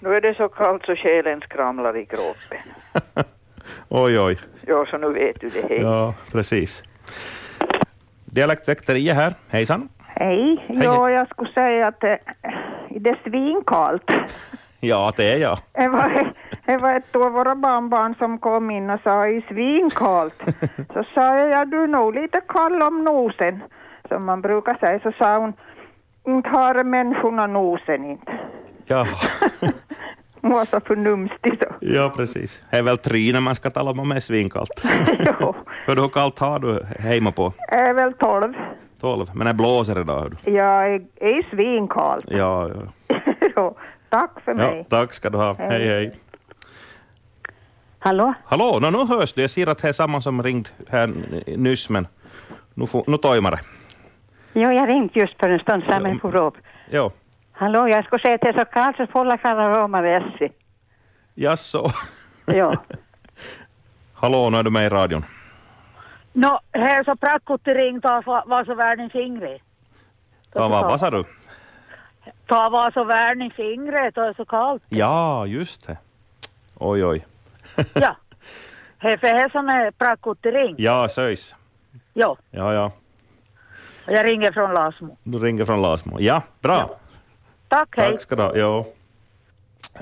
Nu är det så kallt så själen skramlar i kroppen. oj, oj. Ja, så nu vet du det. Hej. Ja, precis. Dialektväkteriet här. Hejsan. Hej. Ja, jag skulle säga att det, det är svinkallt. Ja, det är jag. Det var, det var ett av våra barnbarn som kom in och sa i svinkallt. Så sa jag, ja du är nog lite kall om nosen, som man brukar säga. Så sa hon, inte har människorna nosen inte. Ja, Var så förnumstig så. ja precis. Det är väl trynet man ska tala om det är svinkallt. jo, Hur kallt har du hemma på? det är väl tolv. 12? Men det blåser idag. hör du. Jag är, är svinkallt. Ja, ja. jo, tack för ja. mig. Tack ska du ha. Hej, Hej. hej. Hallå? Hallå, no, nu hörs du. Jag ser att det är samma som ringt här nyss, men nu, får, nu tojmar det. Jo, jag ringde just för en stund sedan, men på upp. Jo, Hallå, jag skulle säga att det är så kallt så fulla kallar Roma Vessi. jaså. Ja. Hallå, nu är du med i radion. No, här så prattkutti ring ta Vasavärden fingret. Ta vad, vad sa du? Ta Vasavärden fingret, det är så kallt. Ja, just det. Oj, oj. Ja. Här för här som är prattkutti ring. Ja, söjs. Jo, Ja, ja. jag ringer från Lasmo. Du ringer från Lasmo. Ja, bra. Tack, hej. Tack ska du ha. Jo.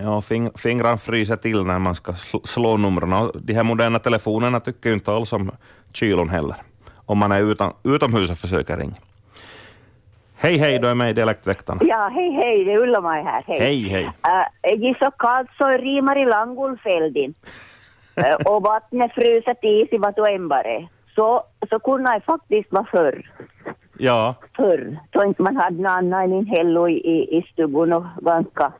Ja, fing, fingrarna fryser till när man ska sl- slå numren. De här moderna telefonerna tycker ju inte alls om kylon heller. Om man är utan, utomhus och försöker ringa. Hej, hej, du är med i Dialektväktarna. Ja, hej hej, det är Ulla-Maj här. Hej. Hej, hej. Äh, det är så kallt så rimar i Langolfälden. Äh, och vattnet fryser is i Vatuembare. Så, så kunde det faktiskt vara förr. Ja, Förr. Då inte man hade något annat än en hello i, i, i stugan och ganska,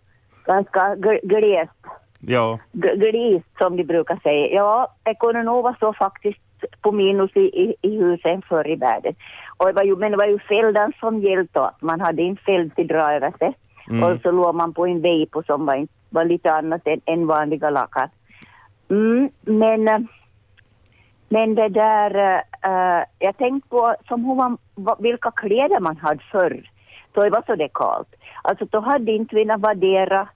ganska gl- glest. ja, G- glist som de brukar säga. Ja, vara så faktiskt på minus i, i, i husen förr i världen. Och det var ju, men det var ju fäldan som gällde att man hade en fäld till dra över sig. Mm. Och så låg man på en vejpo som var, var lite annat än, än vanliga lakan. Mm, men, eh, men det där, uh, jag tänkte på som hur man, vilka kläder man hade förr. Då det var så det kallt. Alltså då hade inte vi några värdera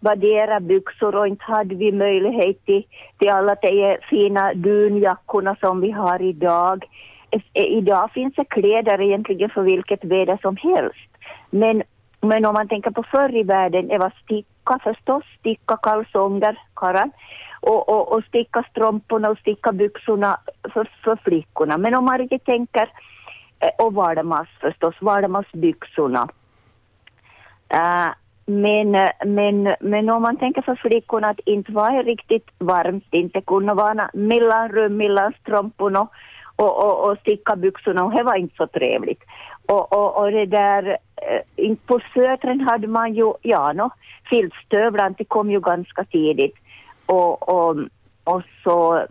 värdera byxor och inte hade vi möjlighet till, till alla de fina dunjackorna som vi har idag. Eh, idag finns det kläder egentligen för vilket väder som helst. Men, men om man tänker på förr i världen, det var sticka förstås, sticka kalsonger, karan och, och, och sticka strumporna och sticka byxorna för, för flickorna. Men om man riktigt tänker, eh, och vardags förstås, vardagsbyxorna. Uh, men, men, men om man tänker för flickorna att inte var riktigt varmt, inte kunde vara mellanrum mellan strumporna och, och, och sticka byxorna och det var inte så trevligt. Och, och, och det där, eh, på södern hade man ju, ja no, filtstövlar, det kom ju ganska tidigt. Och, och, och så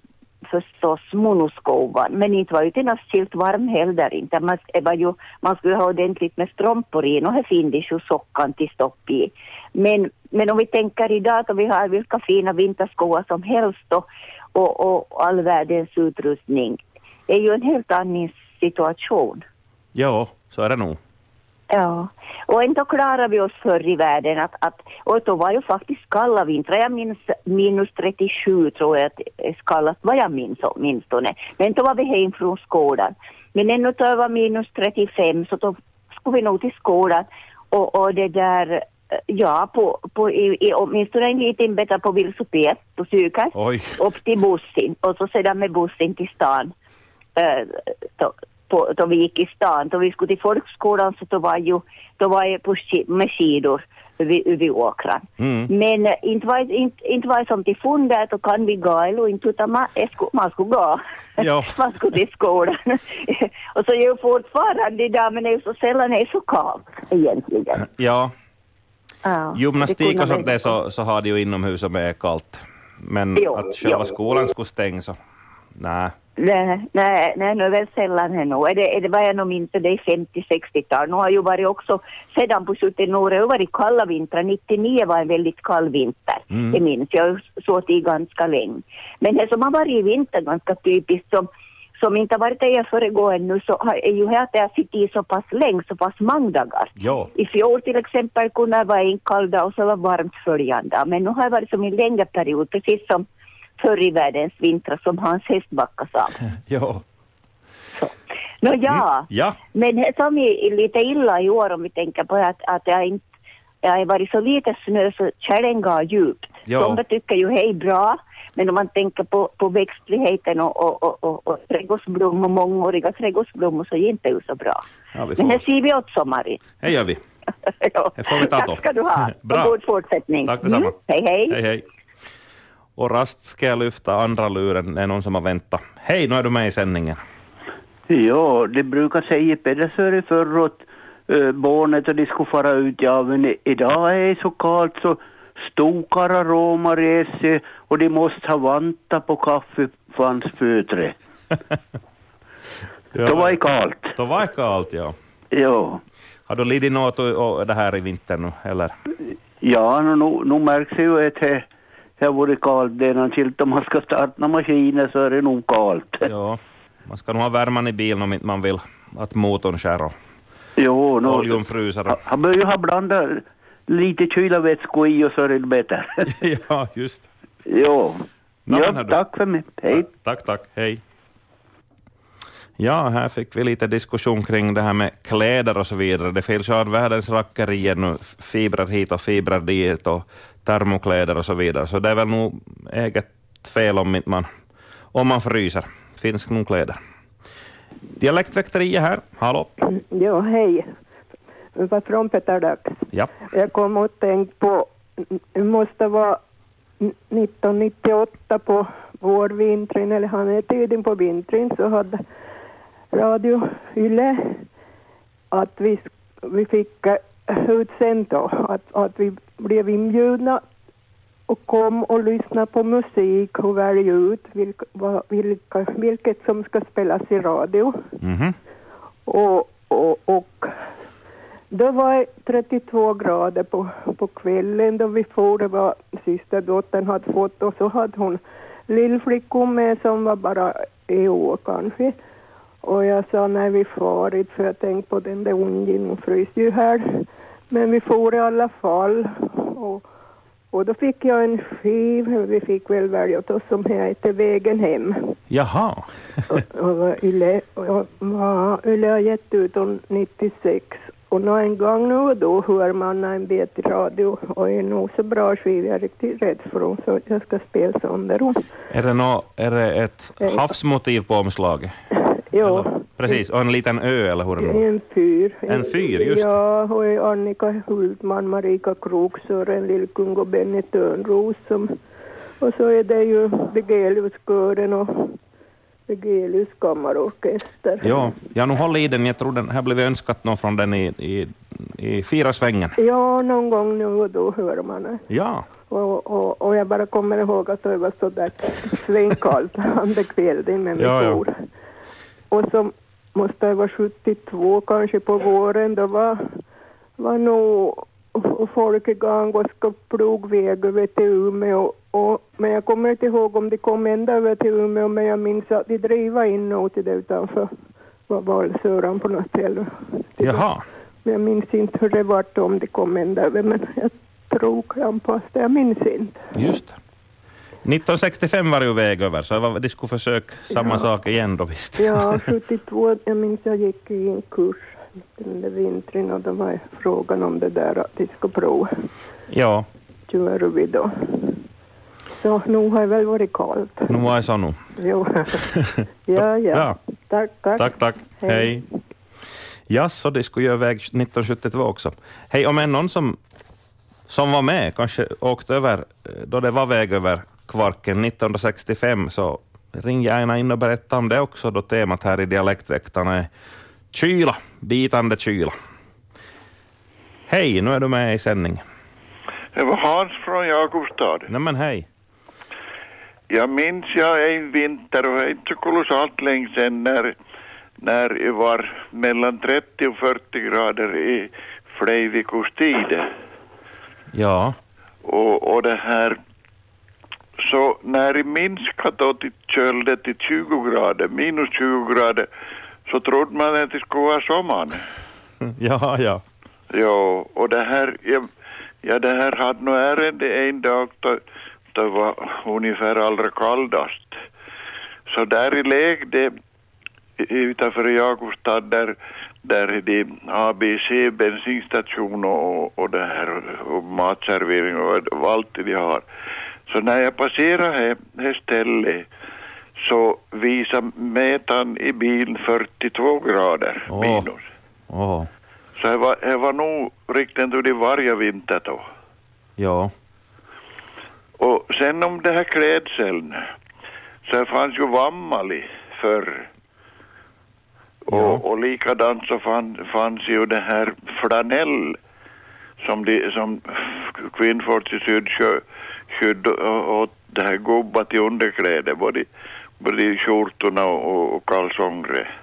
förstås monoskovan, men inte var ju till skilt varm heller inte. Man, var ju, man skulle ha ordentligt med strumpor i och här finns ju sockan till stopp i. Men, men om vi tänker idag då vi har vilka fina vinterskor som helst och, och, och all världens utrustning. Det är ju en helt annan situation. ja, så är det nog. Ja, och ändå klarar vi oss förr i världen att, att och då var ju faktiskt kalla vintrar. Jag minns minus 37 tror jag att kallat vad jag minns åtminstone. Men då var vi hem från skolan. Men ännu då var minus 35 så då skulle vi nog till skolan och, och det där Ja, på, på, i, i, åtminstone en liten bit på velociped, på Oj, upp till bussen och så sedan med bussen till stan. Eh, då, på, då vi gick i stan, då vi skulle till folkskolan så då var ju, då var jag på, med skidor över åkran. Mm. Men eh, inte var, inte, inte var det som till fundet då kan vi gå eller inte utan man, jag skulle, man skulle gå. Ja. man skulle till skolan. och så är ju fortfarande idag men det är ju så sällan det är så kallt egentligen. ja. Ja, det Gymnastik och sånt där så, så har de ju inomhus som är kallt. Men Jo, att själva jo. skolan skulle stänga så, nej. Nej, nej, nej, nu är väl sällan nu. Är det, är det vad jag nog minns, det är 50-60-tal. Nu har ju varit också, sedan på 70 år, det har varit kalla vintrar. 99 var en väldigt kall vinter. Mm. Det minns jag, så det ganska länge. Men det som har varit i vinter ganska typiskt som, som inte har varit där jag föregå ännu så har, är ju här att jag sitter i så pass länge, så pass många dagar. Ja, I fjol till exempel kunde det vara en kall dag och så var varmt följande. Men nu har det varit som en längre period, precis som förr i världens vintrar som Hans Hästbacka sa. ja. Nå ja, Mm, ja. men det som är lite illa i år om vi tänker på att, att det har inte det har varit så lite snö så kärlen går djupt. Ja. Somliga tycker ju hej bra, men om man tänker på, på växtligheten och, och, och, och, och trädgårdsblommor, mångåriga trädgårdsblommor så är det inte ju så bra. ja Men här får. ser vi åt sommaren. Hej gör vi. ja. Det får vi ta då. Tack ska du ha. Bra. Och god fortsättning. Tack detsamma. Mm. Hej hej. Hej hej. Och rast ska jag lyfta andra luren, det är någon som har väntat. Hej, nu är du med i sändningen. Ja, det brukar säga Pedersöre förr åt äh, barnet och de skulle fara ut, ja men idag är det så kallt så stokar romar i SE och de måste ha vantar på kaffefansfötre. Ja. Det var ju kallt. Då var det kallt, ja. Ja, Har du lidit något och, och det här i vintern nu, eller? ja nu, nu, nu märks det ju att det varit kallt. Det någon skilt om man ska starta maskiner så är det nog kallt. Ja, man ska nog ha värmen i bilen om inte man vill att motorn skär och Jo, oljan fryser. han- han bör ju ha blandat lite kylarvätskor i och så är det bättre. ja, just. Jo. Ja, tack för mig. Hej. Tack, tack. Hej. Ja, här fick vi lite diskussion kring det här med kläder och så vidare. Det finns ju all världens rackerier nu, fibrer hit och fibrer dit och termokläder och så vidare. Så det är väl nog eget fel om man, om man fryser. Finns nog kläder. Dialektväkteriet här, hallå? Ja, hej. Var från Peter Dags. Ja. Jag kom att tänka på, det måste vara 1998 på vårvintern, eller han är tiden på vintern, så hade Radio Yle att vi, vi fick eh, utsänt då, att, att vi blev inbjudna och kom och lyssna på musik och välja ut vilka, vilka, vilket som ska spelas i radio. Mhm. Och, och, och då var det 32 grader på, på kvällen då vi for. Det var systerdottern hade fått och så hade hon lillflickor med som var bara i år kanske. Och jag sa när vi farit för jag tänkte på den där ungen, hon frös ju här. Men vi for i alla fall. Och, och då fick jag en skiv, vi fick väl välja oss som heter Vägen hem. Jaha. Och, och Yle, och Yle har gett ut om 96. Och nå en gång nu och då hör man en bit i radio och är nog så bra skiva. Jag är riktigt rädd för dem så jag ska spela sönder dem. Är det, nå, är det ett Eh, havsmotiv på omslaget? Jo, Eller? Precis, och en liten ö eller hur det nu? en fyr. En fyr, just. Ja, och Annika Hultman, Marika Krok, Sören Lillkung och Benny Törnros som och så är det ju Begeliuskören och Begelius kammarorkester. Ja, jag nu håller i den. Jag tror den här blev önskat någon från den i, i, i Firasvängen. Ja, någon gång nu och då hör man det. Ja, Och, och, och jag bara kommer ihåg att det var så där svinkallt andra kvällen när vi Ja, ja. Och så måste det vara 72 kanske på våren, då var, var nog folk igång och ska ploga väg över till Umeå. Och, men jag kommer inte ihåg om de kom ända över till Umeå, men jag minns att de drev in något till det utanför var Valsöran på något ställe. jaha. Men jag minns inte hur det var om de kom ända över, men jag tror det. Jag minns inte. Just det. 1965 var det ju väg över, så det var diskoförsök, samma Ja. sak igen då visst. Ja, 72, jag minns jag gick i en kurs den där vintern och då var frågan om det där att de ska prova. Ja, Gör vi då. Så nu har det väl varit kallt. nu var det så nu. Jo. Ja, ja. Bra. Tack, tack. Tack, tack. Hej. Hej. Ja, så det skulle göra väg 1972 också. Hej, om är någon som, som var med, kanske åkte över eh, då det var väg över Kvarken 1965, så ring gärna in och berätta om det också, då temat här i Dialektväktarna är kyla, bitande kyla. Hej, nu är du med i sändning. Det var Hans från Jakobstad. Nej men hej. Jag minns jag en vinter och inte så kolossalt länge sedan när, när det var mellan 30 och 40 grader i Fleivikostider. Ja, Och, och det här så när det minskade då till kölde till 20 grader, minus 20 grader, så trodde man att det skulle vara sommaren. Ja, ja. Ja, och det här, ja, ja det här hade nog ärende en dag då det var ungefär allra kallast. Så där i lägde utanför Jakobstad där, där är det ABC bensinstation och, och det här och matservering och, och allt det de har. Så när jag passerade här, här stället så visade mätaren i bilen 42 grader Åh. minus. Åh, Så det var, det var nog riktigt hur det varje vinter då. ja. Och sen om det här klädseln, så det fanns ju Vammali förr. Och, Ja. och likadant så fann, fanns ju det här flanell som, de, som kvinnfolk i Sydsjö skydd och det här gubbar till underkläder, både, både skjortorna och, och kalsonger.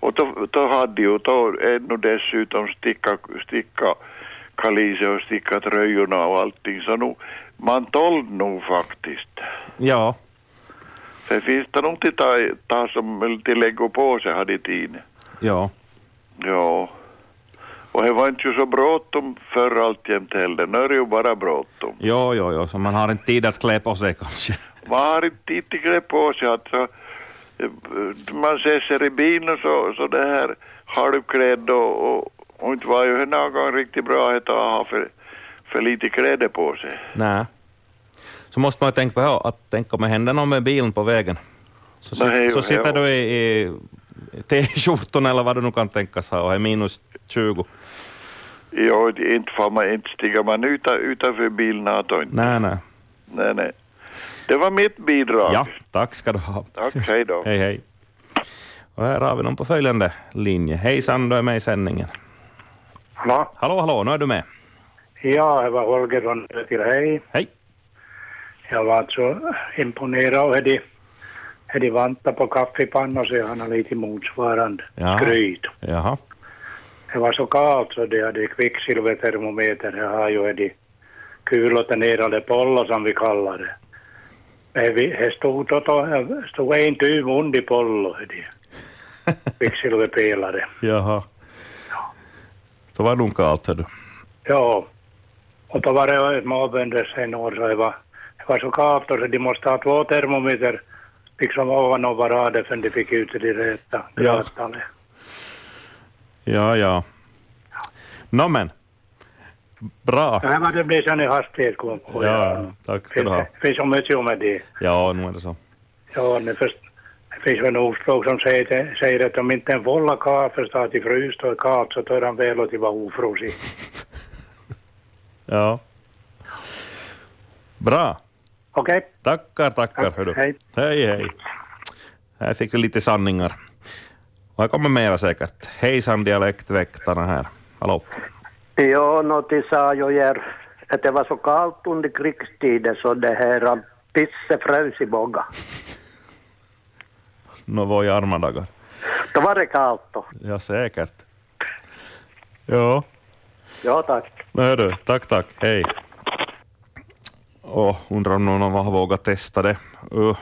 Och då, då hade ju då ännu dessutom sticka, sticka kaliser och sticka tröjorna och allting, så nu, man tålde nog faktiskt. Ja, Sen finns det nog till ta, ta som till lägga på sig hade tiden. ja. Ja. Och det var inte ju så bråttom förr alltjämt heller, nu är det ju bara bråttom. Jo, jo, jo, så man har inte tid att klä på sig kanske. Man har inte tid till klä på sig alltså. Man ser sig i bilen så, så det här halvklädd och, och, och inte var ju någon gång riktigt bra att ha för, för lite kläder på sig. Nej. Så måste man ju tänka på att tänk om det händer något med bilen på vägen. Så, Nej, sit, jo, så sitter du i, i T-skjortan eller vad du nu kan tänkas ha och är minus 20. Jo, inte får man, inte stiger man utan, utanför bilen då inte. Nej, nej. Nej, nej. Det var mitt bidrag. Ja, tack ska du ha. Tack, hej då. Hej, hej. Och här har vi någon på följande linje. Hejsan, du är med i sändningen. Hallå? Hallå, hallå, nu är du med. Ja, det var Holger från hej. Hej. Jag var så imponerad av de, de vantar på kaffepannan så jag har lite motsvarande Ja. skryt. Jaha. Det var så kallt så de hade kvicksilvertermometer. Jag har ju de kulotenerade pollo som vi kallar det. Men vi, det stod, stod en tuv under pollo, kvicksilverpelare. Jaha. Så var det nog kallt, du. Ja, och då var det småbönder sen år så det var, det var så kallt så de måste ha två termometer liksom ovan varandra för de fick ut det rätta Ja. gradtalet. Ja, ja. Nå men. Bra. Det här var det blev sen i hastighet kom på. Ja, tack ska du ha. Det finns så mycket om det. Ja, nu är det så. Ja, det, först, det finns väl en ordspråk som säger, säger att om inte en volla kaffe står till fryst och kallt så tar han väl att det var ofrosig. Ja. Bra. Okej? Tackar, tackar. Tack, hördu. hej. hej, hej. Här fick vi lite sanningar. Och här kommer mera säkert. Hejsan dialektväktarna här. Hallå. Ja, något sa ju er att det var så kallt under krigstiden så det här pisse frös i båga. Nå var i arma dagar. Då var det kallt då. Ja, säkert. Ja. Ja, tack. Nej du, tack, tack. Hej. Och undrar om någon har vågat testa det. Uh.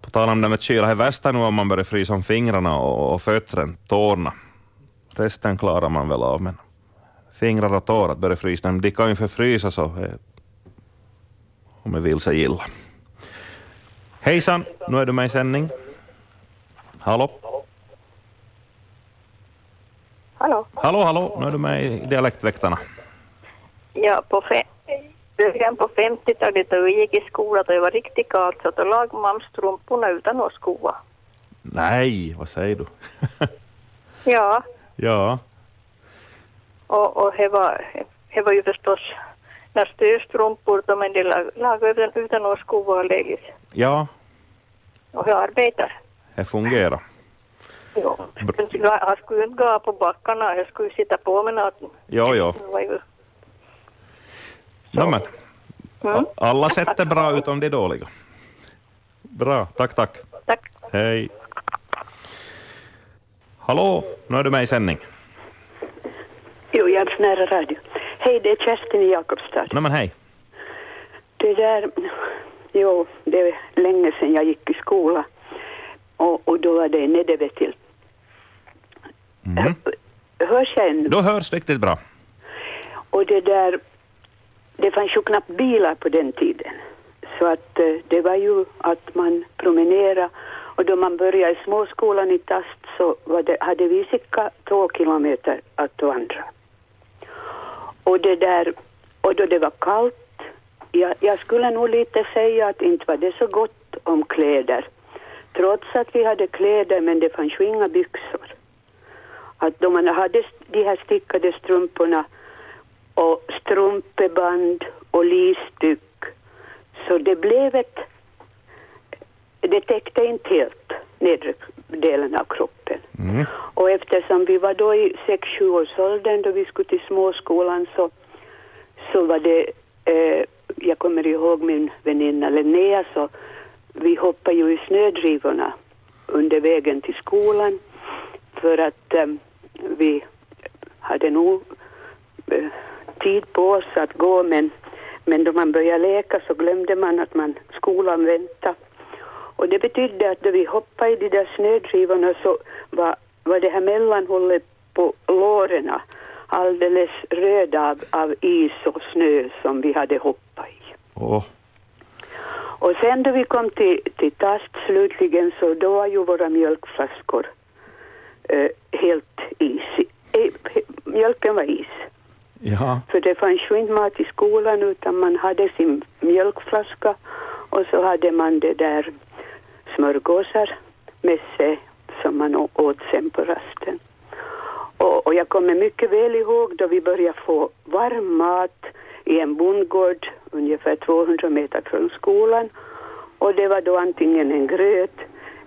På tal om det med kyla, det är värsta nu om man börjar frysa om fingrarna och, och fötterna, tårna. Resten klarar man väl av, men fingrar och tår att börja frysa, de kan ju förfrysa så eh, om det vill sig illa. Hejsan, nu är du med i sändning. Hallå? Hallå? Hallå, hallå, nu är du med i Dialektväktarna. Ja, på fe- början på 50-talet då vi gick i skolan då det var riktigt kallt så då man strumporna utan att skova. Nej, vad säger du? Ja, Ja, och, och det, var, det var ju förstås när stödstrumpor då men de lag- lagade utan, utan att skova och lägga ja, Och jag arbetar. det fungerar. Jo. Jag jag skulle inte gå på backarna, jag skulle sitta på med något. Jo, jo. No, men, Mm. alla sätt är bra utom de dåliga. Bra, tack, tack. Tack. Hej. Hallå, nu är du med i sändning. Jo, jag är nära radio. Hej, det är Kerstin i Jakobstad. Nej men hej. Det där, jo, det är länge sedan jag gick i skola. Och, och då var det Nedevetil. Mm. Hörs jag ännu? Då hörs riktigt bra. Och det där, det fanns ju knappt bilar på den tiden. Så att eh, det var ju att man promenerade och då man började i småskolan i Tast så var det, hade vi cirka två kilometer att vandra. Och det där, och då det var kallt, jag, jag skulle nog lite säga att inte var det så gott om kläder. Trots att vi hade kläder men det fanns ju inga byxor. Att då man hade de här stickade strumporna och strumpeband och lisstyck så det blev ett det täckte inte helt nedre delen av kroppen. Mm. Och eftersom vi var då i 6-7 års åldern då vi skulle till småskolan så, så var det, eh, jag kommer ihåg min väninna Linnea så vi hoppade ju i snödrivorna under vägen till skolan för att eh, vi hade nog eh, tid på oss att gå men, men då man började leka så glömde man att man skolan väntade. Och det betydde att då vi hoppade i de där snödrivorna så var, var det här mellanhållet på låren alldeles röda av, av is och snö som vi hade hoppat i. Åh. Och sen då vi kom till, till Tast slutligen så då var ju våra mjölkflaskor eh, helt is. Eh, mjölken var is. Ja. För det fanns ju inte mat i skolan utan man hade sin mjölkflaska och så hade man det där smörgåsar med sig som man åt sen på rasten. Och, och jag kommer mycket väl ihåg då vi började få varm mat i en bondgård ungefär 200 meter från skolan. Och det var då antingen en gröt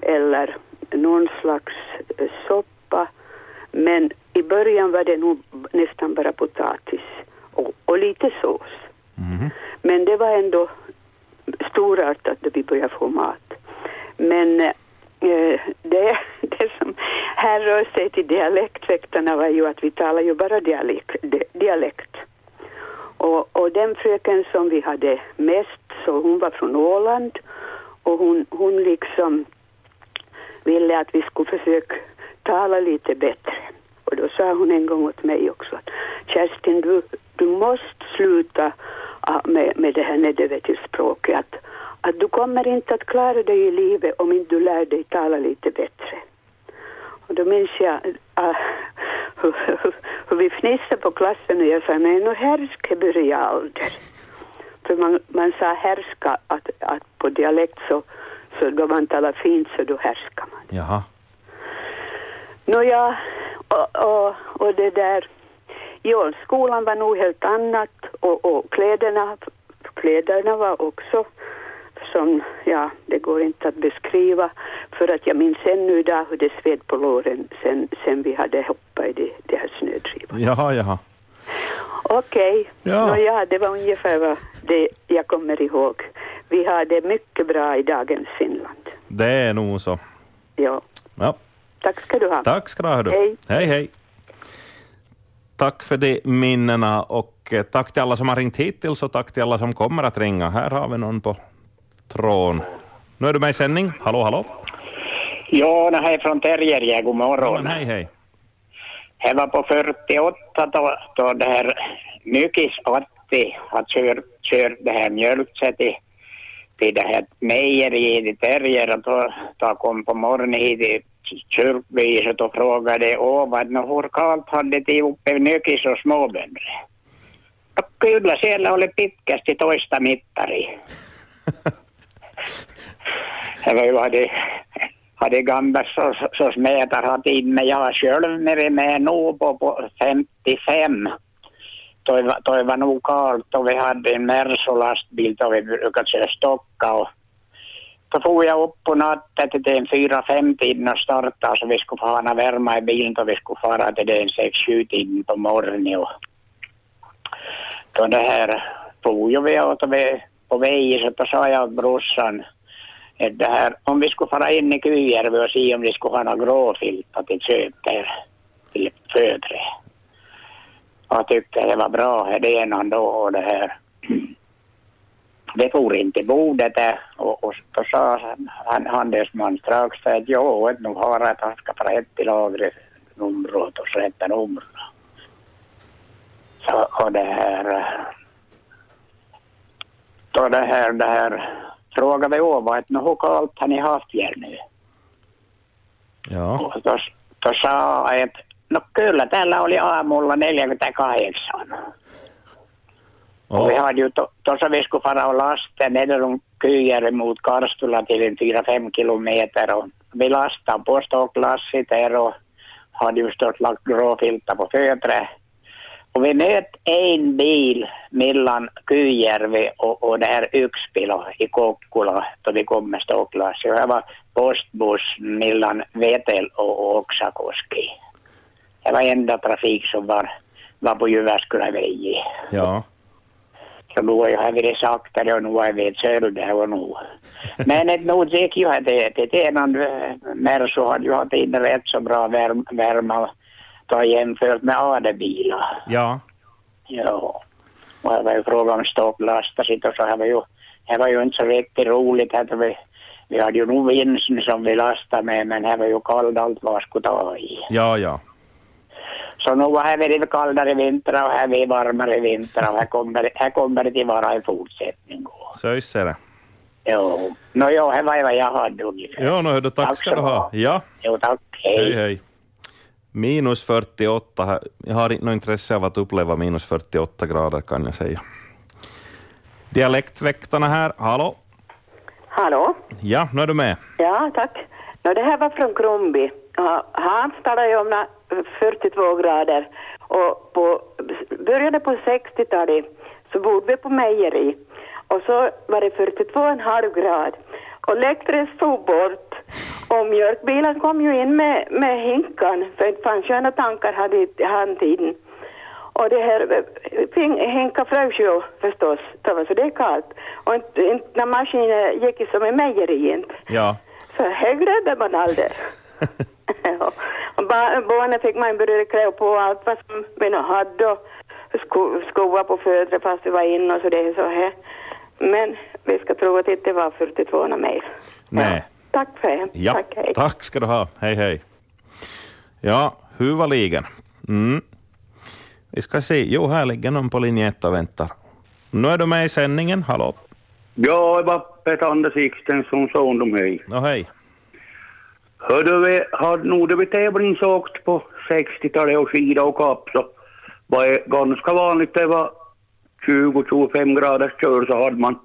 eller någon slags eh, soppa. Men i början var det nog nästan bara potatis och, och lite sås. Men det var ändå storartat då vi började få mat. Men eh, det, det som härrör sig till dialektväktarna var ju att vi talar ju bara dialekt. dialekt. Och, och den fröken som vi hade mest, så hon var från Åland och hon, hon liksom ville att vi skulle försöka tala lite bättre. Och då sa hon en gång åt mig också att Kerstin, du, du måste sluta ah, med, med det här nedövetilspråket. Att, att du kommer inte att klara dig i livet om inte du lär dig tala lite bättre. Och då minns jag ah, hur, hur, hur vi fnissade på klassen och jag sa nej, nu härska börjar ålder. För man, man sa härska att, att på dialekt så, så då man talar fint så då härskar man. Jaha. Nåja, och, och, och det där, jo, skolan var nog helt annat och, och kläderna, kläderna var också som, ja, det går inte att beskriva för att jag minns ännu idag hur det sved på låren sen, sen vi hade hoppat i det, det här snödrivan. Jaha, jaha. Okej, Ja. Nåja, det var ungefär vad det jag kommer ihåg. Vi har det mycket bra i dagens Finland. Det är nog så. Ja, Ja. Tack ska du ha. Tack ska du ha. Du. Hej. hej, hej. Tack för de minnena och eh, tack till alla som har ringt hittills och tack till alla som kommer att ringa. Här har vi någon på tråden. Nu är du med i sändning. Hallå, hallå. Ja, det här är från Terrierje. God morgon. Ja, hej, hej. Det var på 48 då, då det här Nykis 80 har kört, kört det här mjölkset till, till det här mejeriet i Terrier och då, då kom på morgonen hit i kyrkbyhuset och frågade ovan hur kallt hade de uppe Nykis och småbönder. No, kyllä siellä oli pitkästi toista mittari. Det ju hade, hade gamla så- sorts mätare haft inne. Jag själv nere med nog på, på 55. Då var, då var nog kallt och vi hade en Merso-lastbil då vi brukade köra stocka och då for jag upp på natten till den 4-5 tiden och startade så vi skulle få hana värma i bilen och vi skulle fara till den 6-7 tiden på morgonen. Och då det här for ju vi åt vi på vägen så då sa jag åt brorsan att det här, om vi skulle fara in i Kujärvi och se om vi skulle ha några gråfiltar till köp där till födre. Och jag tyckte det var bra det ena då och det här. Det for inte bordet där och, och då sa han, handelsman strax att jo, att nu har att han ska fara ett till lagret numret och sätta numret. Så och det här då det här, det här frågade vi Åva att nu hur kallt har ni haft här nu? Ja. Och då, då sa jag että no kyllä täällä oli aamulla 48. Och vi hade ju to- tuossa vi skulle fara och lasta Nederlund Kyjärvi mot Karstula till en 4-5 kilometer och vi lastade på ståklasset där och hade ju stått lagt gråfiltar på fötret. Och vi mötte en bil mellan Kyjärvi och, och det här Yxpilo i Kokkola då vi kom med ståklasset. Det var postbuss mellan Vetel och Oksakoski. Det var enda trafik som var, var på Jyväskylän väg. Ja. Så nu har jag varit saktare och nu har jag varit sölde och nu. Men ett nog gick ju att det till tenan mer så hade ju haft in rätt så bra värm, värma då jämfört med AD-bilar. Ja. Ja. Och det var ju fråga om stopplasta sitt och så här var ju, det var ju inte så riktigt roligt att vi, vi hade ju nog vinsten som vi lastade med men det var ju kallt allt vad skulle ta i. Ja, ja. Så nu har varit kallare vintrar och här blir varmare vintrar och här kommer, här kommer det att vara en fortsättning. Så är det. Jo, no, jo, det var vad jag hade ungefär. Ja, no, hördu, tack, Tack ska du ha. Ja. Jo, tack. Hej. Hej, hej. Minus 48. här. Jag har inte något intresse av att uppleva minus 48 grader kan jag säga. Dialektväktarna här, hallå? Hallå? Ja, nu är du med. Ja, tack. Nå, det här var från Krumby. Ja, Han talade ju om 42 grader och på började på 60-talet så bodde vi på mejeri och så var det 42,5 grad och läktret stod bort och mjölkbilen kom ju in med, med hinkan för det fanns ju några tankar hade i handtiden. Och det här hinkar frös ju förstås, det var så det är kallt. Och inte, inte när maskinen gick som i mejeri inte. Ja. Så här glömde man aldrig. Ja. barnen fick man börja klä på allt vad som vi nu hade och sko, skor på fötterna fast vi var inne och så det är så här. Men vi ska tro att det inte var 42 mer. Nej. Tack för det. Ja, Tack, hej. tack ska du ha. Hej, hej. Ja, huvaligen. Mm. Vi ska se. Jo, här ligger någon på linje 1 och väntar. Nu är du med i sändningen. Hallå? Ja, det var Peter som sa om mig. Ja, hej. Hördu, vi hade nog det vi tävlingsåkt på 60-talet och skida och kapp så var det ganska vanligt det var 20-25 graders kör så hade man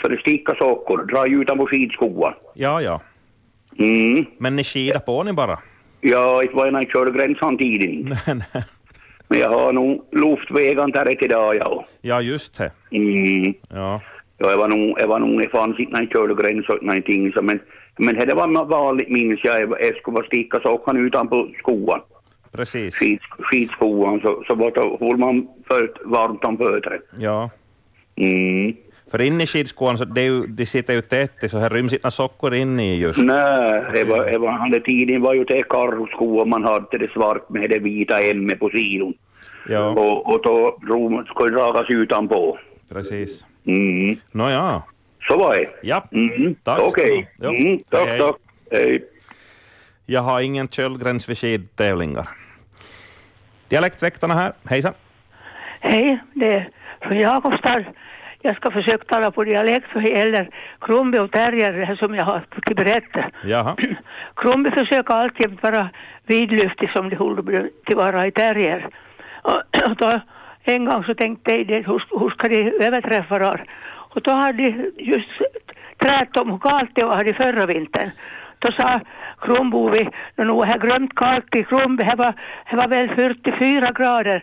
för att sticka sockor, dra utanpå skidskoan. Ja, ja. Mm. Men ni skidar på ni bara? Ja, det var när jag körde gränsen tidigt. Nej, nej. Men jag har nog luftvägen där idag, ja. Ja, just det. Mm. Ja. Ja, jag var nog, jag var nog, det fanns inte när jag körde gräns och någonting så men, men det var vanligt minns jag, jag skulle vara sticka sockan utanpå skoan. Precis. Skid, skidskoan så, så det, höll man för varmt om fötterna. Ja. Mm. För inne i skidskoan, så det ju, de sitter ju tätt så här ryms inte sockor inne i just. Nej, det var, det var, han tiden var ju det karroskor man hade det svart med det vita M på sidan. Ja, Och, och då skulle dragas utanpå. precis. Mm. Nåja. Så var det. Ja. Mm. Tack Okej. Jo. Mm. Tack, Hej, tack. Hej. Jag har ingen köldgräns vid skidtävlingar. Dialektväktarna här, hejsan. Hej, det är från Jakobstad. Jag ska försöka tala på dialekt gäller Krumby och terrier, det här som jag har fått berätta. Jaha. Krumby försöker alltid vara vidlyftig som de håller till vara i terrier. Och, och då, en gång så tänkte jag, hur, hur ska de överträffa? Och då hade de just trätt om hur kallt det var i förra vintern. Då sa Kronbovi, nu har jag glömt kallt i Kronby, det var, var väl 44 grader.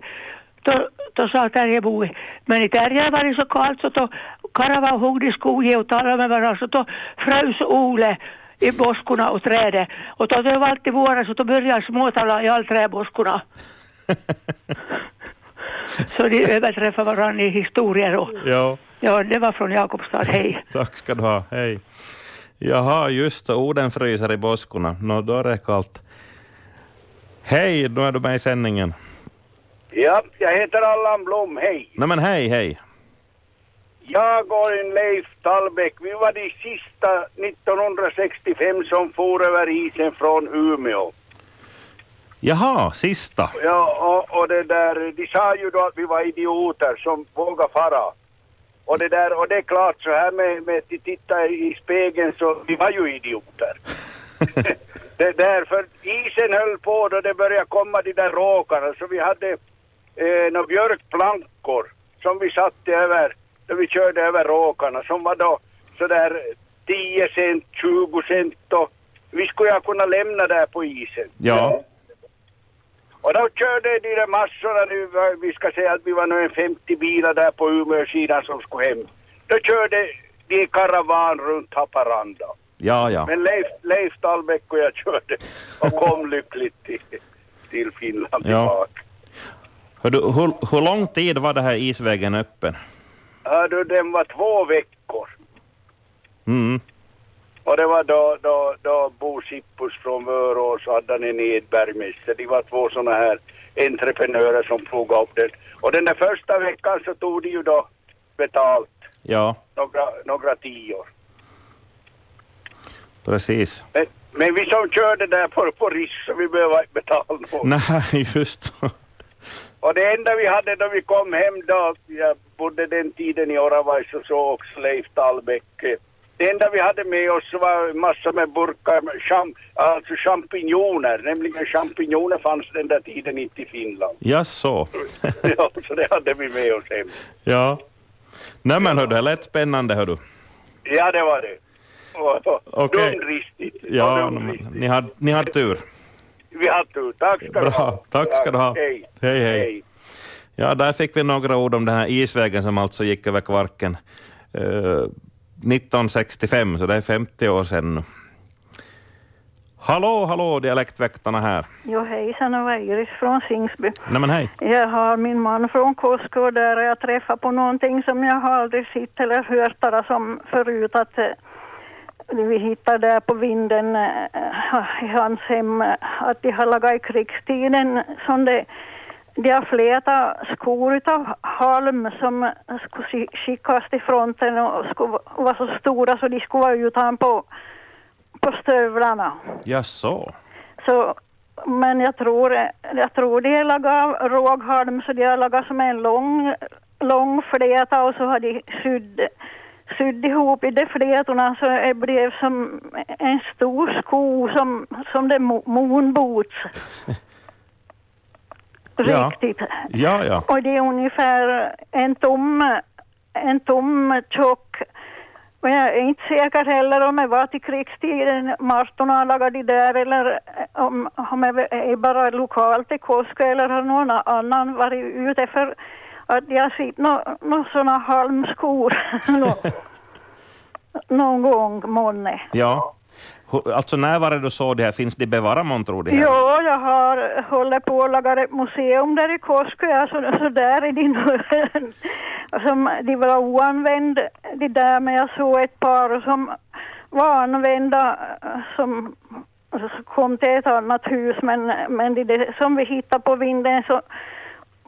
Då, då sa Terjebovi, men i Terje var det så kallt så då Karava och i skogen och talade med varandra så då frös Ole i boskorna och trädet. Och då det var alltid våras så då började småtala i all träboskorna. så de överträffade varandra i historier och Ja, ja, det var från Jakobstad, hej. tack ska du ha. Hej. Jaha, just det. Orden fryser i boskorna. Nå, då är det kallt. Hej, nu är du med i sändningen. Ja, jag heter Allan Blom, hej. Nej men hej, hej. Jag och en Leif Tallbäck, vi var de sista 1965 som for över isen från Umeå. Jaha, sista. Ja, och, och det där, de sa ju då att vi var idioter som vågade fara. Och det där, och det är klart så här med, med att titta i spegeln så vi var ju idioter. det där, för isen höll på då det började komma de där råkarna så vi hade eh, några björkplankor som vi satte över, då vi körde över råkarna som var då sådär 10 cent, 20 cent och vi skulle ha kunnat lämna där på isen. Ja. Och då körde de där massorna nu, vi ska säga att vi var nog en 50 bilar där på Umeå-sidan som skulle hem. Då körde de i karavan runt Haparanda. Ja, ja. Men Leif, Leif Tallbäck och jag körde och kom lyckligt till, till Finland tillbaka. Hördu, hur, hur lång tid var det här isvägen öppen? Hördu, den var två veckor. Mm. Och det var då, då, då Bo Sippus från Vörås och hade han en Edberg med sig. De var två sådana här entreprenörer som plogade upp den. Och den där första veckan så tog de ju då betalt, Ja, några, några tior. precis. Men, men vi som körde där på, på risk så vi behöver inte betala något. Nej, just. Och det enda vi hade då vi kom hem då, jag bodde den tiden i Oravais och så också Leif Tallbäck. Det enda vi hade med oss var massor med burkar, cham, alltså champinjoner, nämligen champinjoner fanns den där tiden inte i Finland. Jaså? ja, så det hade vi med oss hem. Ja. Nej men hördu, det lät spännande hördu. Ja, det var det. Okej. Dumdristigt. Ja, dumdristigt. ni hade, ni hade tur. Vi har tur. Tack ska du ha. Bra, tack ska du ha. Hej. Hej, hej. Ja, där fick vi några ord om den här isvägen som alltså gick över Kvarken eh, 1965, så det är 50 år sedan nu. Hallå, hallå, dialektväktarna här. Jo, hejsan, var Iris från Singsby. Nej men hej. Jag har min man från Kosko och där har jag träffat på någonting som jag har aldrig sett eller hört talas om förut. Att eh, vi hittade där på vinden eh, i hans hem att de har lagat i krigstiden som det de har flätat skor utav halm som skulle sk- skickas till fronten och skulle va- vara så stora så de skulle vara utan på, på stövlarna. Jaså? Så, men jag tror, jag tror de av råghalm så de har lagat som en lång, lång fläta och så har de sydd, sydd ihop i de flätorna så det blev som en stor sko som, som det mo- moonboots. Riktigt. Ja, ja. Och det är ungefär en tom, en tom tjock. Men jag är inte säker heller om det var till krigstiden Martorna lagade de där eller om, om det är bara lokalt i Koska eller har någon annan varit ute för att jag sett några no, sådana halmskor nå, någon gång månne. Ja. Alltså när var det du såg det här? Finns de bevarade månntro det här? Ja, jag har hållit på att laga ett museum där i Koskö, så, så där är de nu. som, de var oanvända, de där, men jag såg ett par som var använda som som kom till ett annat hus, men, men de, de som vi hittade på vinden så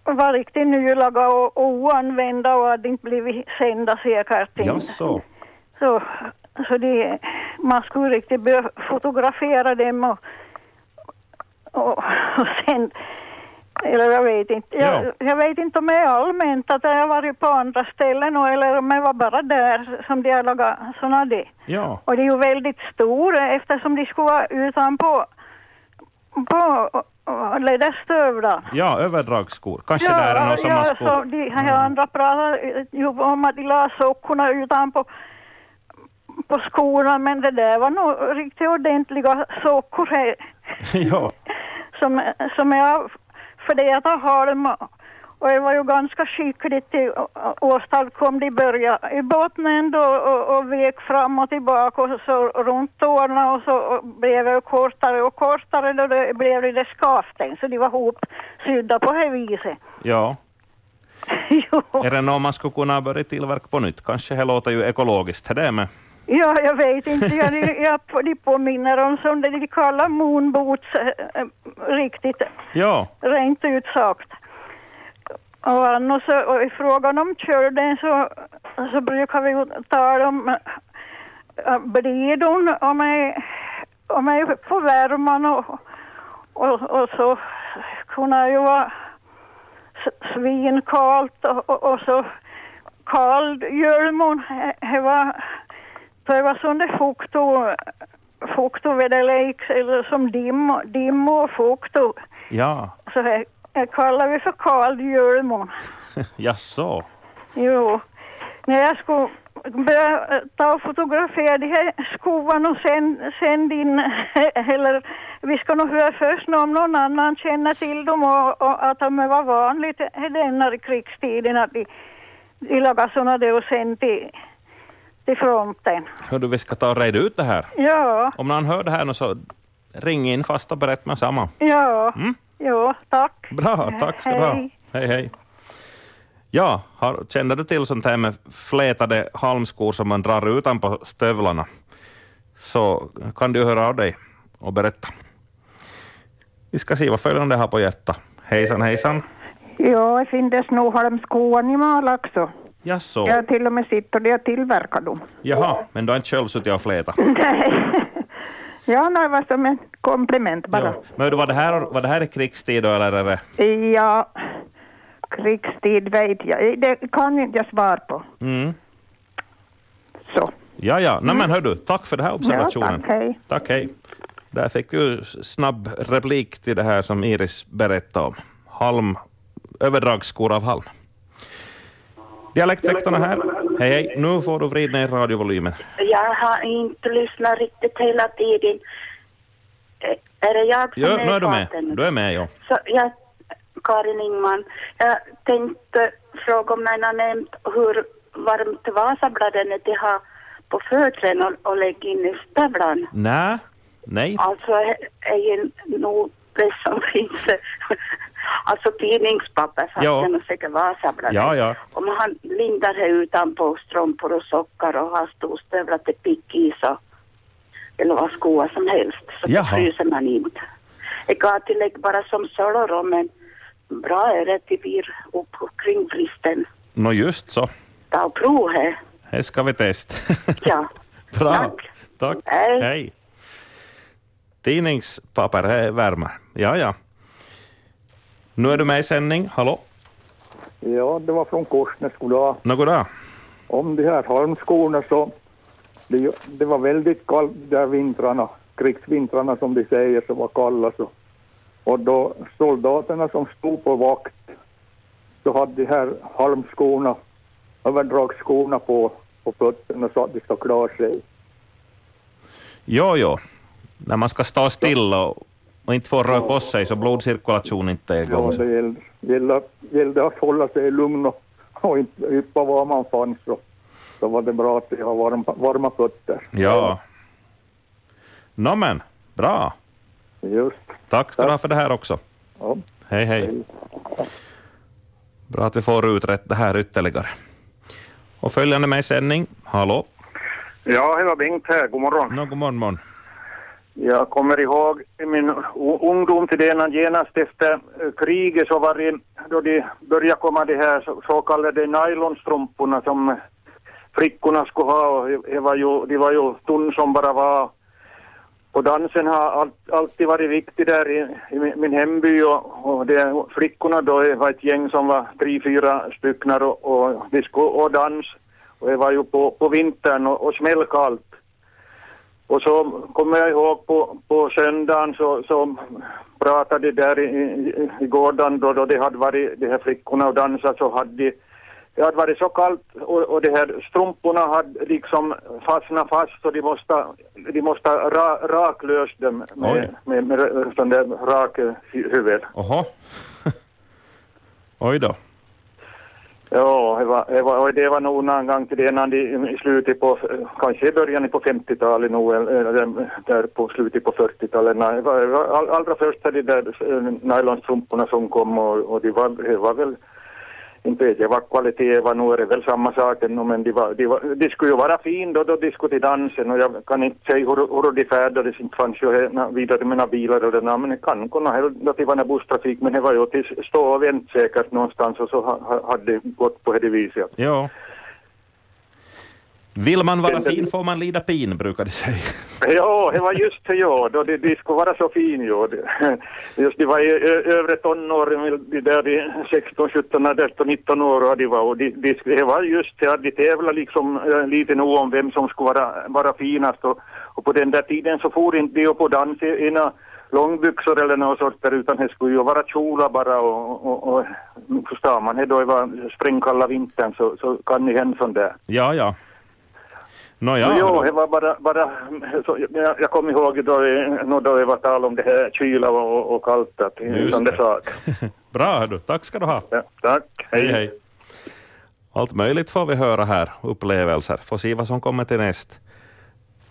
var riktigt nylagade och, och oanvända och hade inte blivit sända säkert. Jaså? Så, så det, man skulle riktigt börja fotografera dem och, och, och sen, eller jag vet inte, jag, Ja. jag vet inte om det är allmänt att jag har varit på andra ställen och, eller om det var bara där som de har lagat sådana det. Ja. Och det är ju väldigt stora eftersom de skulle vara utanpå på läderstövlar. Ja, överdragsskor. Kanske där är någon som har ja, skor. så de här andra pratar ju om att de la sockorna utanpå på skorna, men det där var nog riktigt ordentliga sockor här, ja. som, som jag flätade halm och det var ju ganska skickligt de åstadkom de började i botten då och, och vek fram och tillbaka och så runt tårna och så blev det kortare och kortare då det blev det skaften så de var hopsydda på det viset. ja. Är det något man skulle kunna börja tillverka på nytt? Kanske det låter ju ekologiskt det med. Ja, jag vet inte. Jag, jag, de påminner om som det de kallar moonboots, eh, riktigt Ja. rent ut sagt. Och annars så- och i frågan om körden så så brukar vi ju tala om äh, blidon och mig, och mig på värman och, och, och så kunde ju vara svinkallt och, och, och så kall julmon. Det var, det var sån där fukt och fukt och väderlek, eller som dim, dim och fukt och Ja, så här, det kallar vi för kall julmon. jaså. Jo, när jag skulle börja ta och fotografera de här skovarna och sen sända in, eller vi ska nog höra först om någon annan känner till dem och, och att de var vanligt i denna krigstiden att de, de lagade sådana där och sen till, till fronten. Hördu, vi ska ta och reda ut det här. Ja, Om någon hör det här nu så ring in fast och berätta med samma. ja, Mm. ja, tack. Bra, tack ska du ha. Hej. Hej. Ja, har, känner du till sånt här med flätade halmskor som man drar utanpå stövlarna så kan du höra av dig och berätta. Vi ska se vad följande har på hjärta. Hejsan, hejsan. Ja, det finns nog halmskor i Mal också. Jaså? Jag har till och med sitt och det har tillverkat dem. Jaha, men du har inte själv suttit och flätat? Nej. Ja, det var som en komplement bara. Ja. Men du, var det här, var det här i krigstid då, eller är det... Ja, krigstid vet jag. Det kan inte jag svara på. Mm. Så. Ja, ja. Nej, men hör du, tack för den här observationen. Ja, tack, hej. Tack, hej. Där fick du snabb replik till det här som Iris berättade om. Halm, överdragsskor av halm. Dialektväktarna här. Hej, hej. Nu får du vrida ner radiovolymen. Jag har inte lyssnat riktigt hela tiden. Eh, Är det jag som Ja, är nu är du med. farten? Du är med, ja. Så jag, Karin Ingman, jag tänkte fråga om ni har nämnt hur varmt Vasabladet de har på fötterna och, och lägga in i stövlarna. Nej, nej. Alltså är ju nog det som finns, alltså tidningspapper fast Ja. det är säkert Vasabladet. Ja, ja. Om han lindar det utanpå strumpor och sockar och har storstövlar till pick i så, eller vad skor som helst, så Jaha. fryser man inte. Jag kan tillägga bara som solor men bra är det till vir upp kring fristen. Nå just så. Ta och prova här. Det ska vi testa. Ja. Bra. Tack. Hej. Hej. Tidningspapper är värmer. Ja, ja. Nu är du med i sändning. Hallå? Ja, det var från Korsnäs. Goddag. Nå, goddag. Om de här halmskorna så, det, det var väldigt kallt de där vintrarna, krigsvintrarna som de säger, så var kalla så. Och då soldaterna som stod på vakt så hade de här halmskorna, överdragsskorna på, på fötterna så att de ska klara sig. Jo, jo. När man ska stå still och, och inte få röra på sig så blodcirkulation inte är Ja, igång. det gällde, gällde, gällde att hålla sig lugn och, och inte yppa var man fanns. Så, så var det bra att de har varma, varma fötter. Ja. Nå men, bra. Just. Tack ska du ha för det här också. Ja. Hej, hej. Bra att vi får utrett det här ytterligare. Och följande med i sändning. Hallå? Ja, det var Bengt här. God morgon. Nå, god morgon, morgon. Jag kommer ihåg i min ungdom till den genast efter eh, kriget så var det då de började komma de här så, så kallade nylonstrumporna som flickorna skulle ha och det var ju, de var ju tunn som bara var. Och dansen har all, alltid varit viktig där i, i min- hemby och, och det, flickorna då var ett gäng som var tre, fyra stycken och, och och dans. Och det var ju på, på vintern och, och smällkallt. Och så kommer jag ihåg på, på söndagen så, så pratade de där i, i, i gården då, då det hade varit de här flickorna och dansat så hade de, det hade varit så kallt och, och de här strumporna hade liksom fastnat fast så de måste, de måste ra, raklösa dem Oj. med, med, med, med sån där rak huvud. Oho. Oj då. Ja, det var, det var, det var nog någon gång till det de i slutet på, kanske i början på 50-talet nog, eller där på slutet på 40-talet. all, allra första de där eh, nylonstrumporna som kom och, och det var, det var väl, inte vet jag vad kvalitet var, nu är det väl samma sak ännu, men de, var, de, var, de skulle ju vara fin då, då de skulle till dansen och jag kan inte säga hur, hur de färdades, inte fanns ju vidare med några bilar eller nåt men det kan kunna hända att det var någon busstrafik, men det var ju till stå och vänt säkert någonstans och så ha, ha, hade det gått på det viset. Ja. Vill man vara fin får man lida pin, brukar de säga. Ja, det var just det, ja. Då de, de skulle vara så fin, ja. De- Just de var i övre tonåren, de där i 16, 17, 18, 19 år och de var. Och de, de, det var just det de tävlade liksom lite nog om vem som skulle vara, vara finast. Och, och på den där tiden så for inte de på dans i ena långbyxor eller något sånt där, utan det skulle ju vara kjolar bara och, och, och förstår man, det då det var sprängkalla vintern så, så kan ni hända sånt där. Ja, ja. Nå Ja, jo, det var bara, bara så, jag, jag kommer ihåg då, det- nå då det var tal om det här kyla och, och kallt, att en sån där sak. Bra, hördu. tack ska du ha. Ja, tack, hej. hej. Allt möjligt får vi höra här, upplevelser. Får se vad som kommer till näst.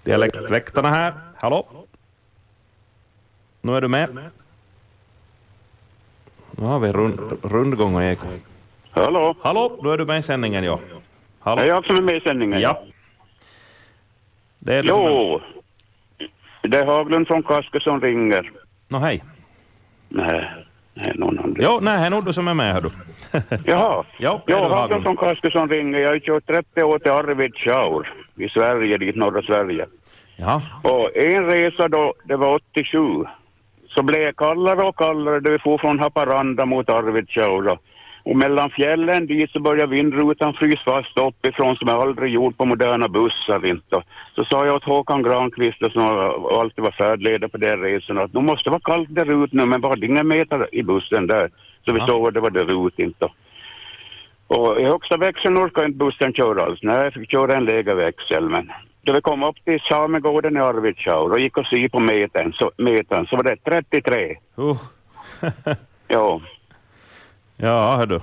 Dialektväktarna här. Hallå? Nu är du med? Nu har vi rund, rundgång och eko. Hallå? Hallå, nu är du med i sändningen, ja. Hallå? Är jag som är med i sändningen? Ja. Det är är... Jo, det är Haglund från Kaske som ringer. Nå, hej. Nej, nej någon annan. Jo, nej, här är du som är med, hör du. Jaha. Ja, Jo, du Haglund Haglund? från Kaske som ringer. Jag har kört 30 år till Arvidsjaur i Sverige, dit norra Sverige. Ja. Och en resa då, det var 87, så blev det kallare och kallare då vi for från Haparanda mot Arvidsjaur. Och mellan fjällen dit så började vindrutan frysa fast uppifrån som jag aldrig gjort på moderna bussar inte. Så sa jag åt Håkan Granqvist som alltid var färdledare på den resan att nu måste det vara kallt där ute nu men var det inga meter i bussen där. Så vi Ja. såg att det var där ute inte. Och i högsta växeln orkade inte bussen köra alls. Nej, jag fick köra en lägre växel. Men då vi kom upp till Samegården i Arvidsjaur och gick och se på metern så, metern, så var det 33. Uh. ja, Ja, hör du.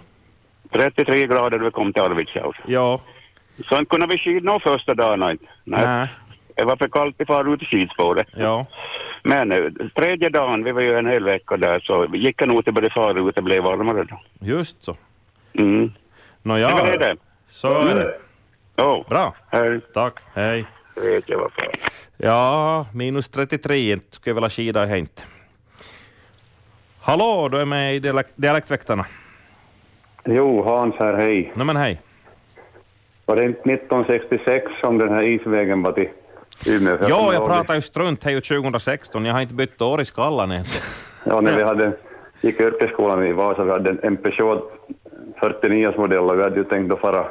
33 grader då vi kom till Arvidsjaur. Ja. Så inte kunde vi skida någon första dagen inte. Nej. Det var för kallt att fara ut i skidspåret. Ja. Men eh, tredje dagen, vi var ju en hel vecka där, så gick jag nog till både fara ut och blev varmare då. Just så. Mm. Nå ja, Det var det. så är det. Ja. Bra. Hej. Tack. Hej. Vet jag vad fan. Ja, minus 33 inte skulle jag vilja skida hänt. Hallå, du är med i dialekt, Dialektväktarna. Jo, Hans här, hej. Nej men hej. Var det inte 1966 som den här isvägen var till Umeå? Ja, jag pratar ju strunt, det är ju 2016. Jag har inte bytt år i skallen ens. Ja, när vi hade, gick i yrkesskolan i Vasa, vi hade en, en Peugeot 49 modell och vi hade ju tänkt att fara,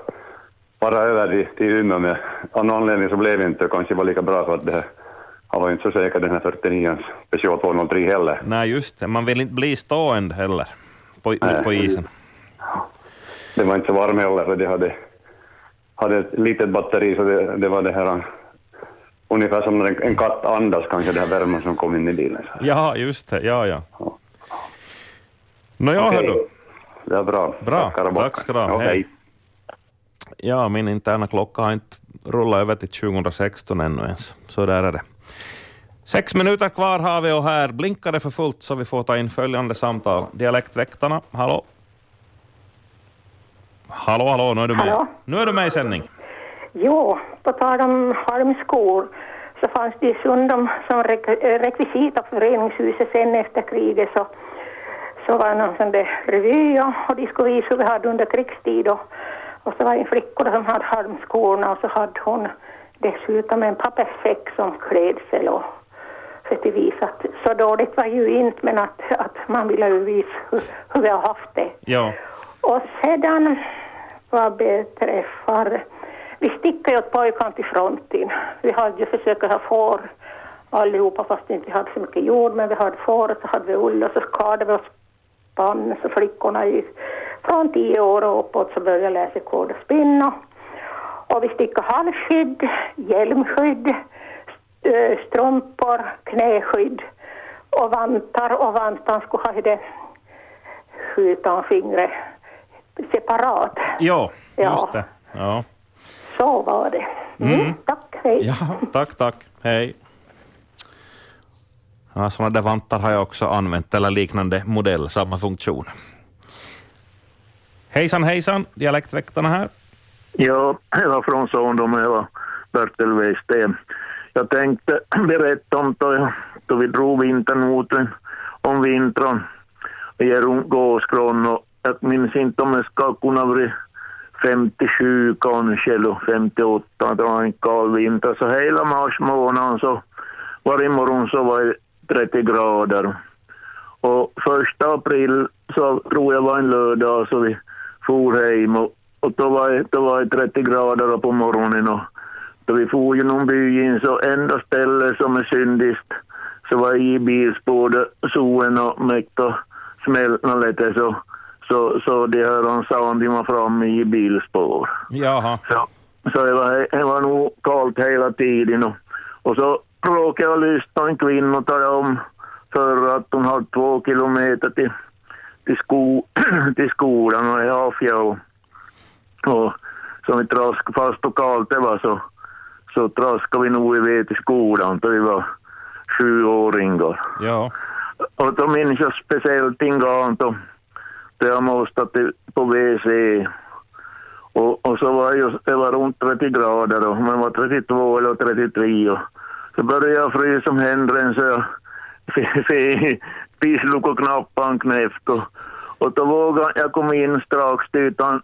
fara över till, till Umeå med av någon anledning så blev det inte kanske var lika bra för att det här han var inte så säker den här 49 Peugeot 203 heller. Nej, just det. Man vill inte bli stående heller på, på isen. Det var inte så varm heller för det hade, hade ett litet batteri så det, det var det här ungefär som när en, katt andas kanske det här värmen som kom in i bilen. Ja, just det. Ja, ja. Ja, Okej. hör du. Det är bra. Bra, Tackar och tack ska du ha. Ja, Hej. Ja, min interna klocka har inte rullat över till 2016 ännu ens. Så där är det. Sex minuter kvar har vi och här blinkar det för fullt så vi får ta in följande samtal. Dialektväktarna, hallå? Hallå, hallå, nu är du med. Hallå? Nu är du med i sändning. Jo, på tal om halmskor så fanns det i Sundom som eh, rekvisita på föreningshuset sen efter kriget så, så var det någon sån där revy och, och de skulle visa hur vi hade under krigstid och, och så var det en flicka som hade halmskorna och så hade hon dessutom en papperssäck som klädsel och för att visa att så dåligt var ju inte men att, att man ville ju visa hur, hur vi har haft det. Ja. Och sedan vad beträffar, vi stickade ju åt pojkarna till fronten. Vi hade ju försökt ha får allihopa fast vi inte hade så mycket jord men vi hade får och så hade vi ull och så skadade vi oss spann så flickorna i, från tio år och uppåt så började läsa kod och spinna. Och vi stickade halsskydd, hjälmskydd, eh, strumpor, knäskydd och vantar och vantarna skulle ha det utan fingret separat. Ja, just det. Ja. Så var det. Mm. Tack, hej. Ja, tack, tack. Hej. Ja, sådana där vantar har jag också använt, eller liknande modell, samma funktion. Hejsan, hejsan, Dialektväktarna här. Ja, jag var från Sondom, jag var Bertil Westeen. Jag tänkte berätta om då, då vi drog vinternoten om vintern i Gåskron och jag minns inte om jag ska kunna bli 57 kanske, eller 58, det var en kall vinter. Så hela mars månad så varje morgon så var det 30 grader. Och första april så tror jag var en lördag så vi for hem och, och då, var det, då var det 30 grader på morgonen och då vi for genom byn så enda stället som är syndiskt så var i bilspåret. solen och mäkt och lite så, så, så de hör han sa de var framme i bilspår. Jaha. Så, så det, var, det var nog kallt hela tiden och, och så råkade jag lyssna en kvinna tala om för att hon har två kilometer till, till, sko, till skolan och i Afja och, och som vi traskade fast och kallt det var så, så traskade vi nog iväg till skolan då vi var sjuåringar. Ja. Och då minns jag speciellt en gång då, måste jag måste till, på WC. Och, och så var jag, det var runt 30 grader och man var 32 eller 33 och så började jag frysa som händerna så jag pisslok och knappan knäppt och, och då vågade jag komma in strax utan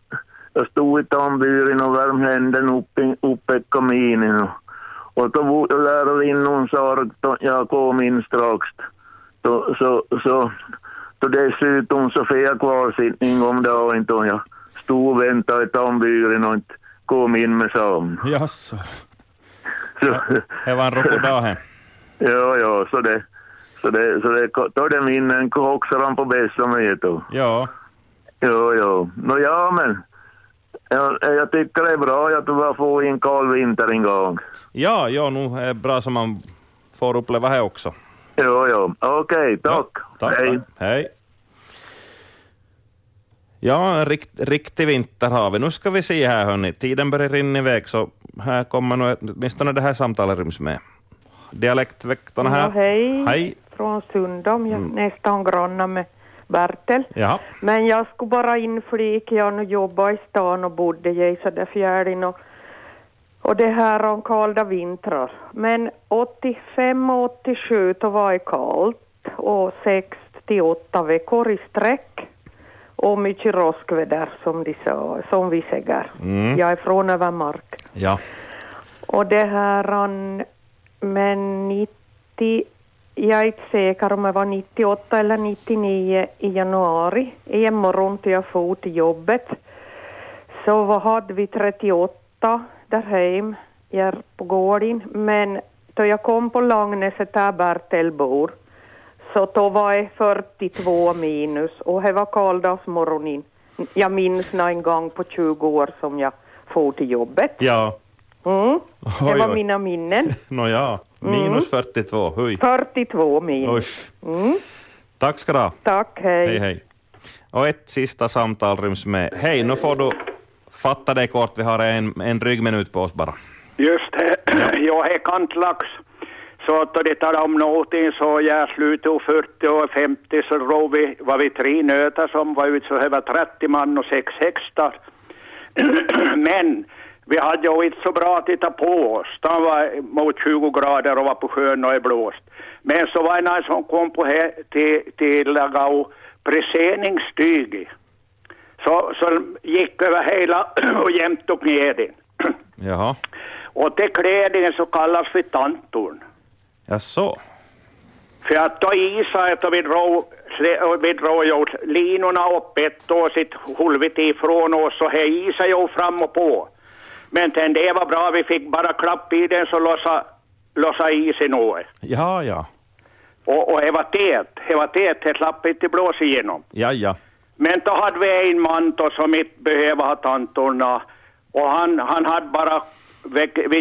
jag stod i tamburen och värmde händerna upp, upp uppe i kaminen och, och då lärde lärarinnan sa att jag kom in strax. Då, så, så, då dessutom så fick jag kvarsittning om dagen då jag stod och väntade i tamburen och inte kom in med sam. Jaså. Så, Det var en rokodahe. ja, ja, så det, så det, så det, då det minnen koxar han på bästa med då. Ja. Jo, jo. Nå ja, men jag, jag tycker det är bra att du bara får en kall vinter en gång. Ja, ja, nu är det bra som man får uppleva här också. Jo, jo. Okej, tack. Tack, Hej. Tack. Hej. Ja, en rikt, riktig vinter har vi. Nu ska vi se här hörni, tiden börjar rinna iväg så här kommer nog åtminstone det här samtalet ryms med. Dialektväktarna här. Ja, hej. Hej. Från Sundom, jag är Mm. nästan grannar med Bertel. Ja. Men jag skulle bara inflika, jag nu jobbat i stan och bodde i så där fjärden och, och det här om kalda vintrar. Men 85 och 87 då var det kallt och 6 till 8 veckor i sträck och mycket roskväder som de sa, som vi säger. Mm. Jag är från Övermark. Ja. Och det här, men 90, jag är inte säker om det var 98 eller 99 i januari, i en morgon till jag for till jobbet, så vad hade vi 38 där hem, jag på gården, men då jag kom på Langnäset där Bertel bor, så då var det 42 minus och det var kalldagsmorgonen. Jag minns nå en gång på 20 år som jag for till jobbet. Ja. Mm. Det Oj, var oj. mina minnen. Nåja, minus 42. Hui. 42 minus. Mm. Tack ska du ha. Tack, hej. Hej, hej. Och ett sista samtal ryms med. Hej, nu får du fatta dig kort. Vi har en, en dryg minut på oss bara. Just det, jag är kantlax. Så att det talar om någonting så jag slutet av 40 och 50 så drog vi, var vi tre nötar som var ute så det var 30 man och sex hästar. Men vi hade ju inte så bra att titta på oss. Det var mot 20 grader och var på sjön och är blåst. Men så var det någon som kom på här till, till Lagau presenningsstyg. Så, så gick över hela och jämt och neden. Jaha. Och till klädningen så kallas för tantorn. Jaså? För att då isade att vi drog, och vi drog ju linorna upp ett och sitt hulvit ifrån oss och här isade ju fram och på. Men den det var bra, vi fick bara klapp i den så lossa, lossa isen något. Ja, ja. Och, och det var tät, det var tät, det slapp inte blåsa igenom. Ja, ja. Men då hade vi en man då som inte behövde ha tantorna och han, han hade bara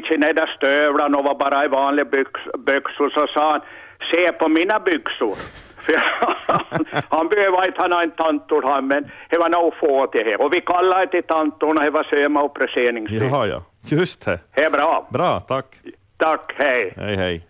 sina stövlarna och var bara i vanliga byx, byxor så sa han se på mina byxor. Han, han behöver inte ha en tantor han men det var nog få till det. Och vi kallade det till tantorna, det var söma och presenningstid. Ja, ja. Just det. Det är bra. Bra, tack. Tack, hej. Hej, hej.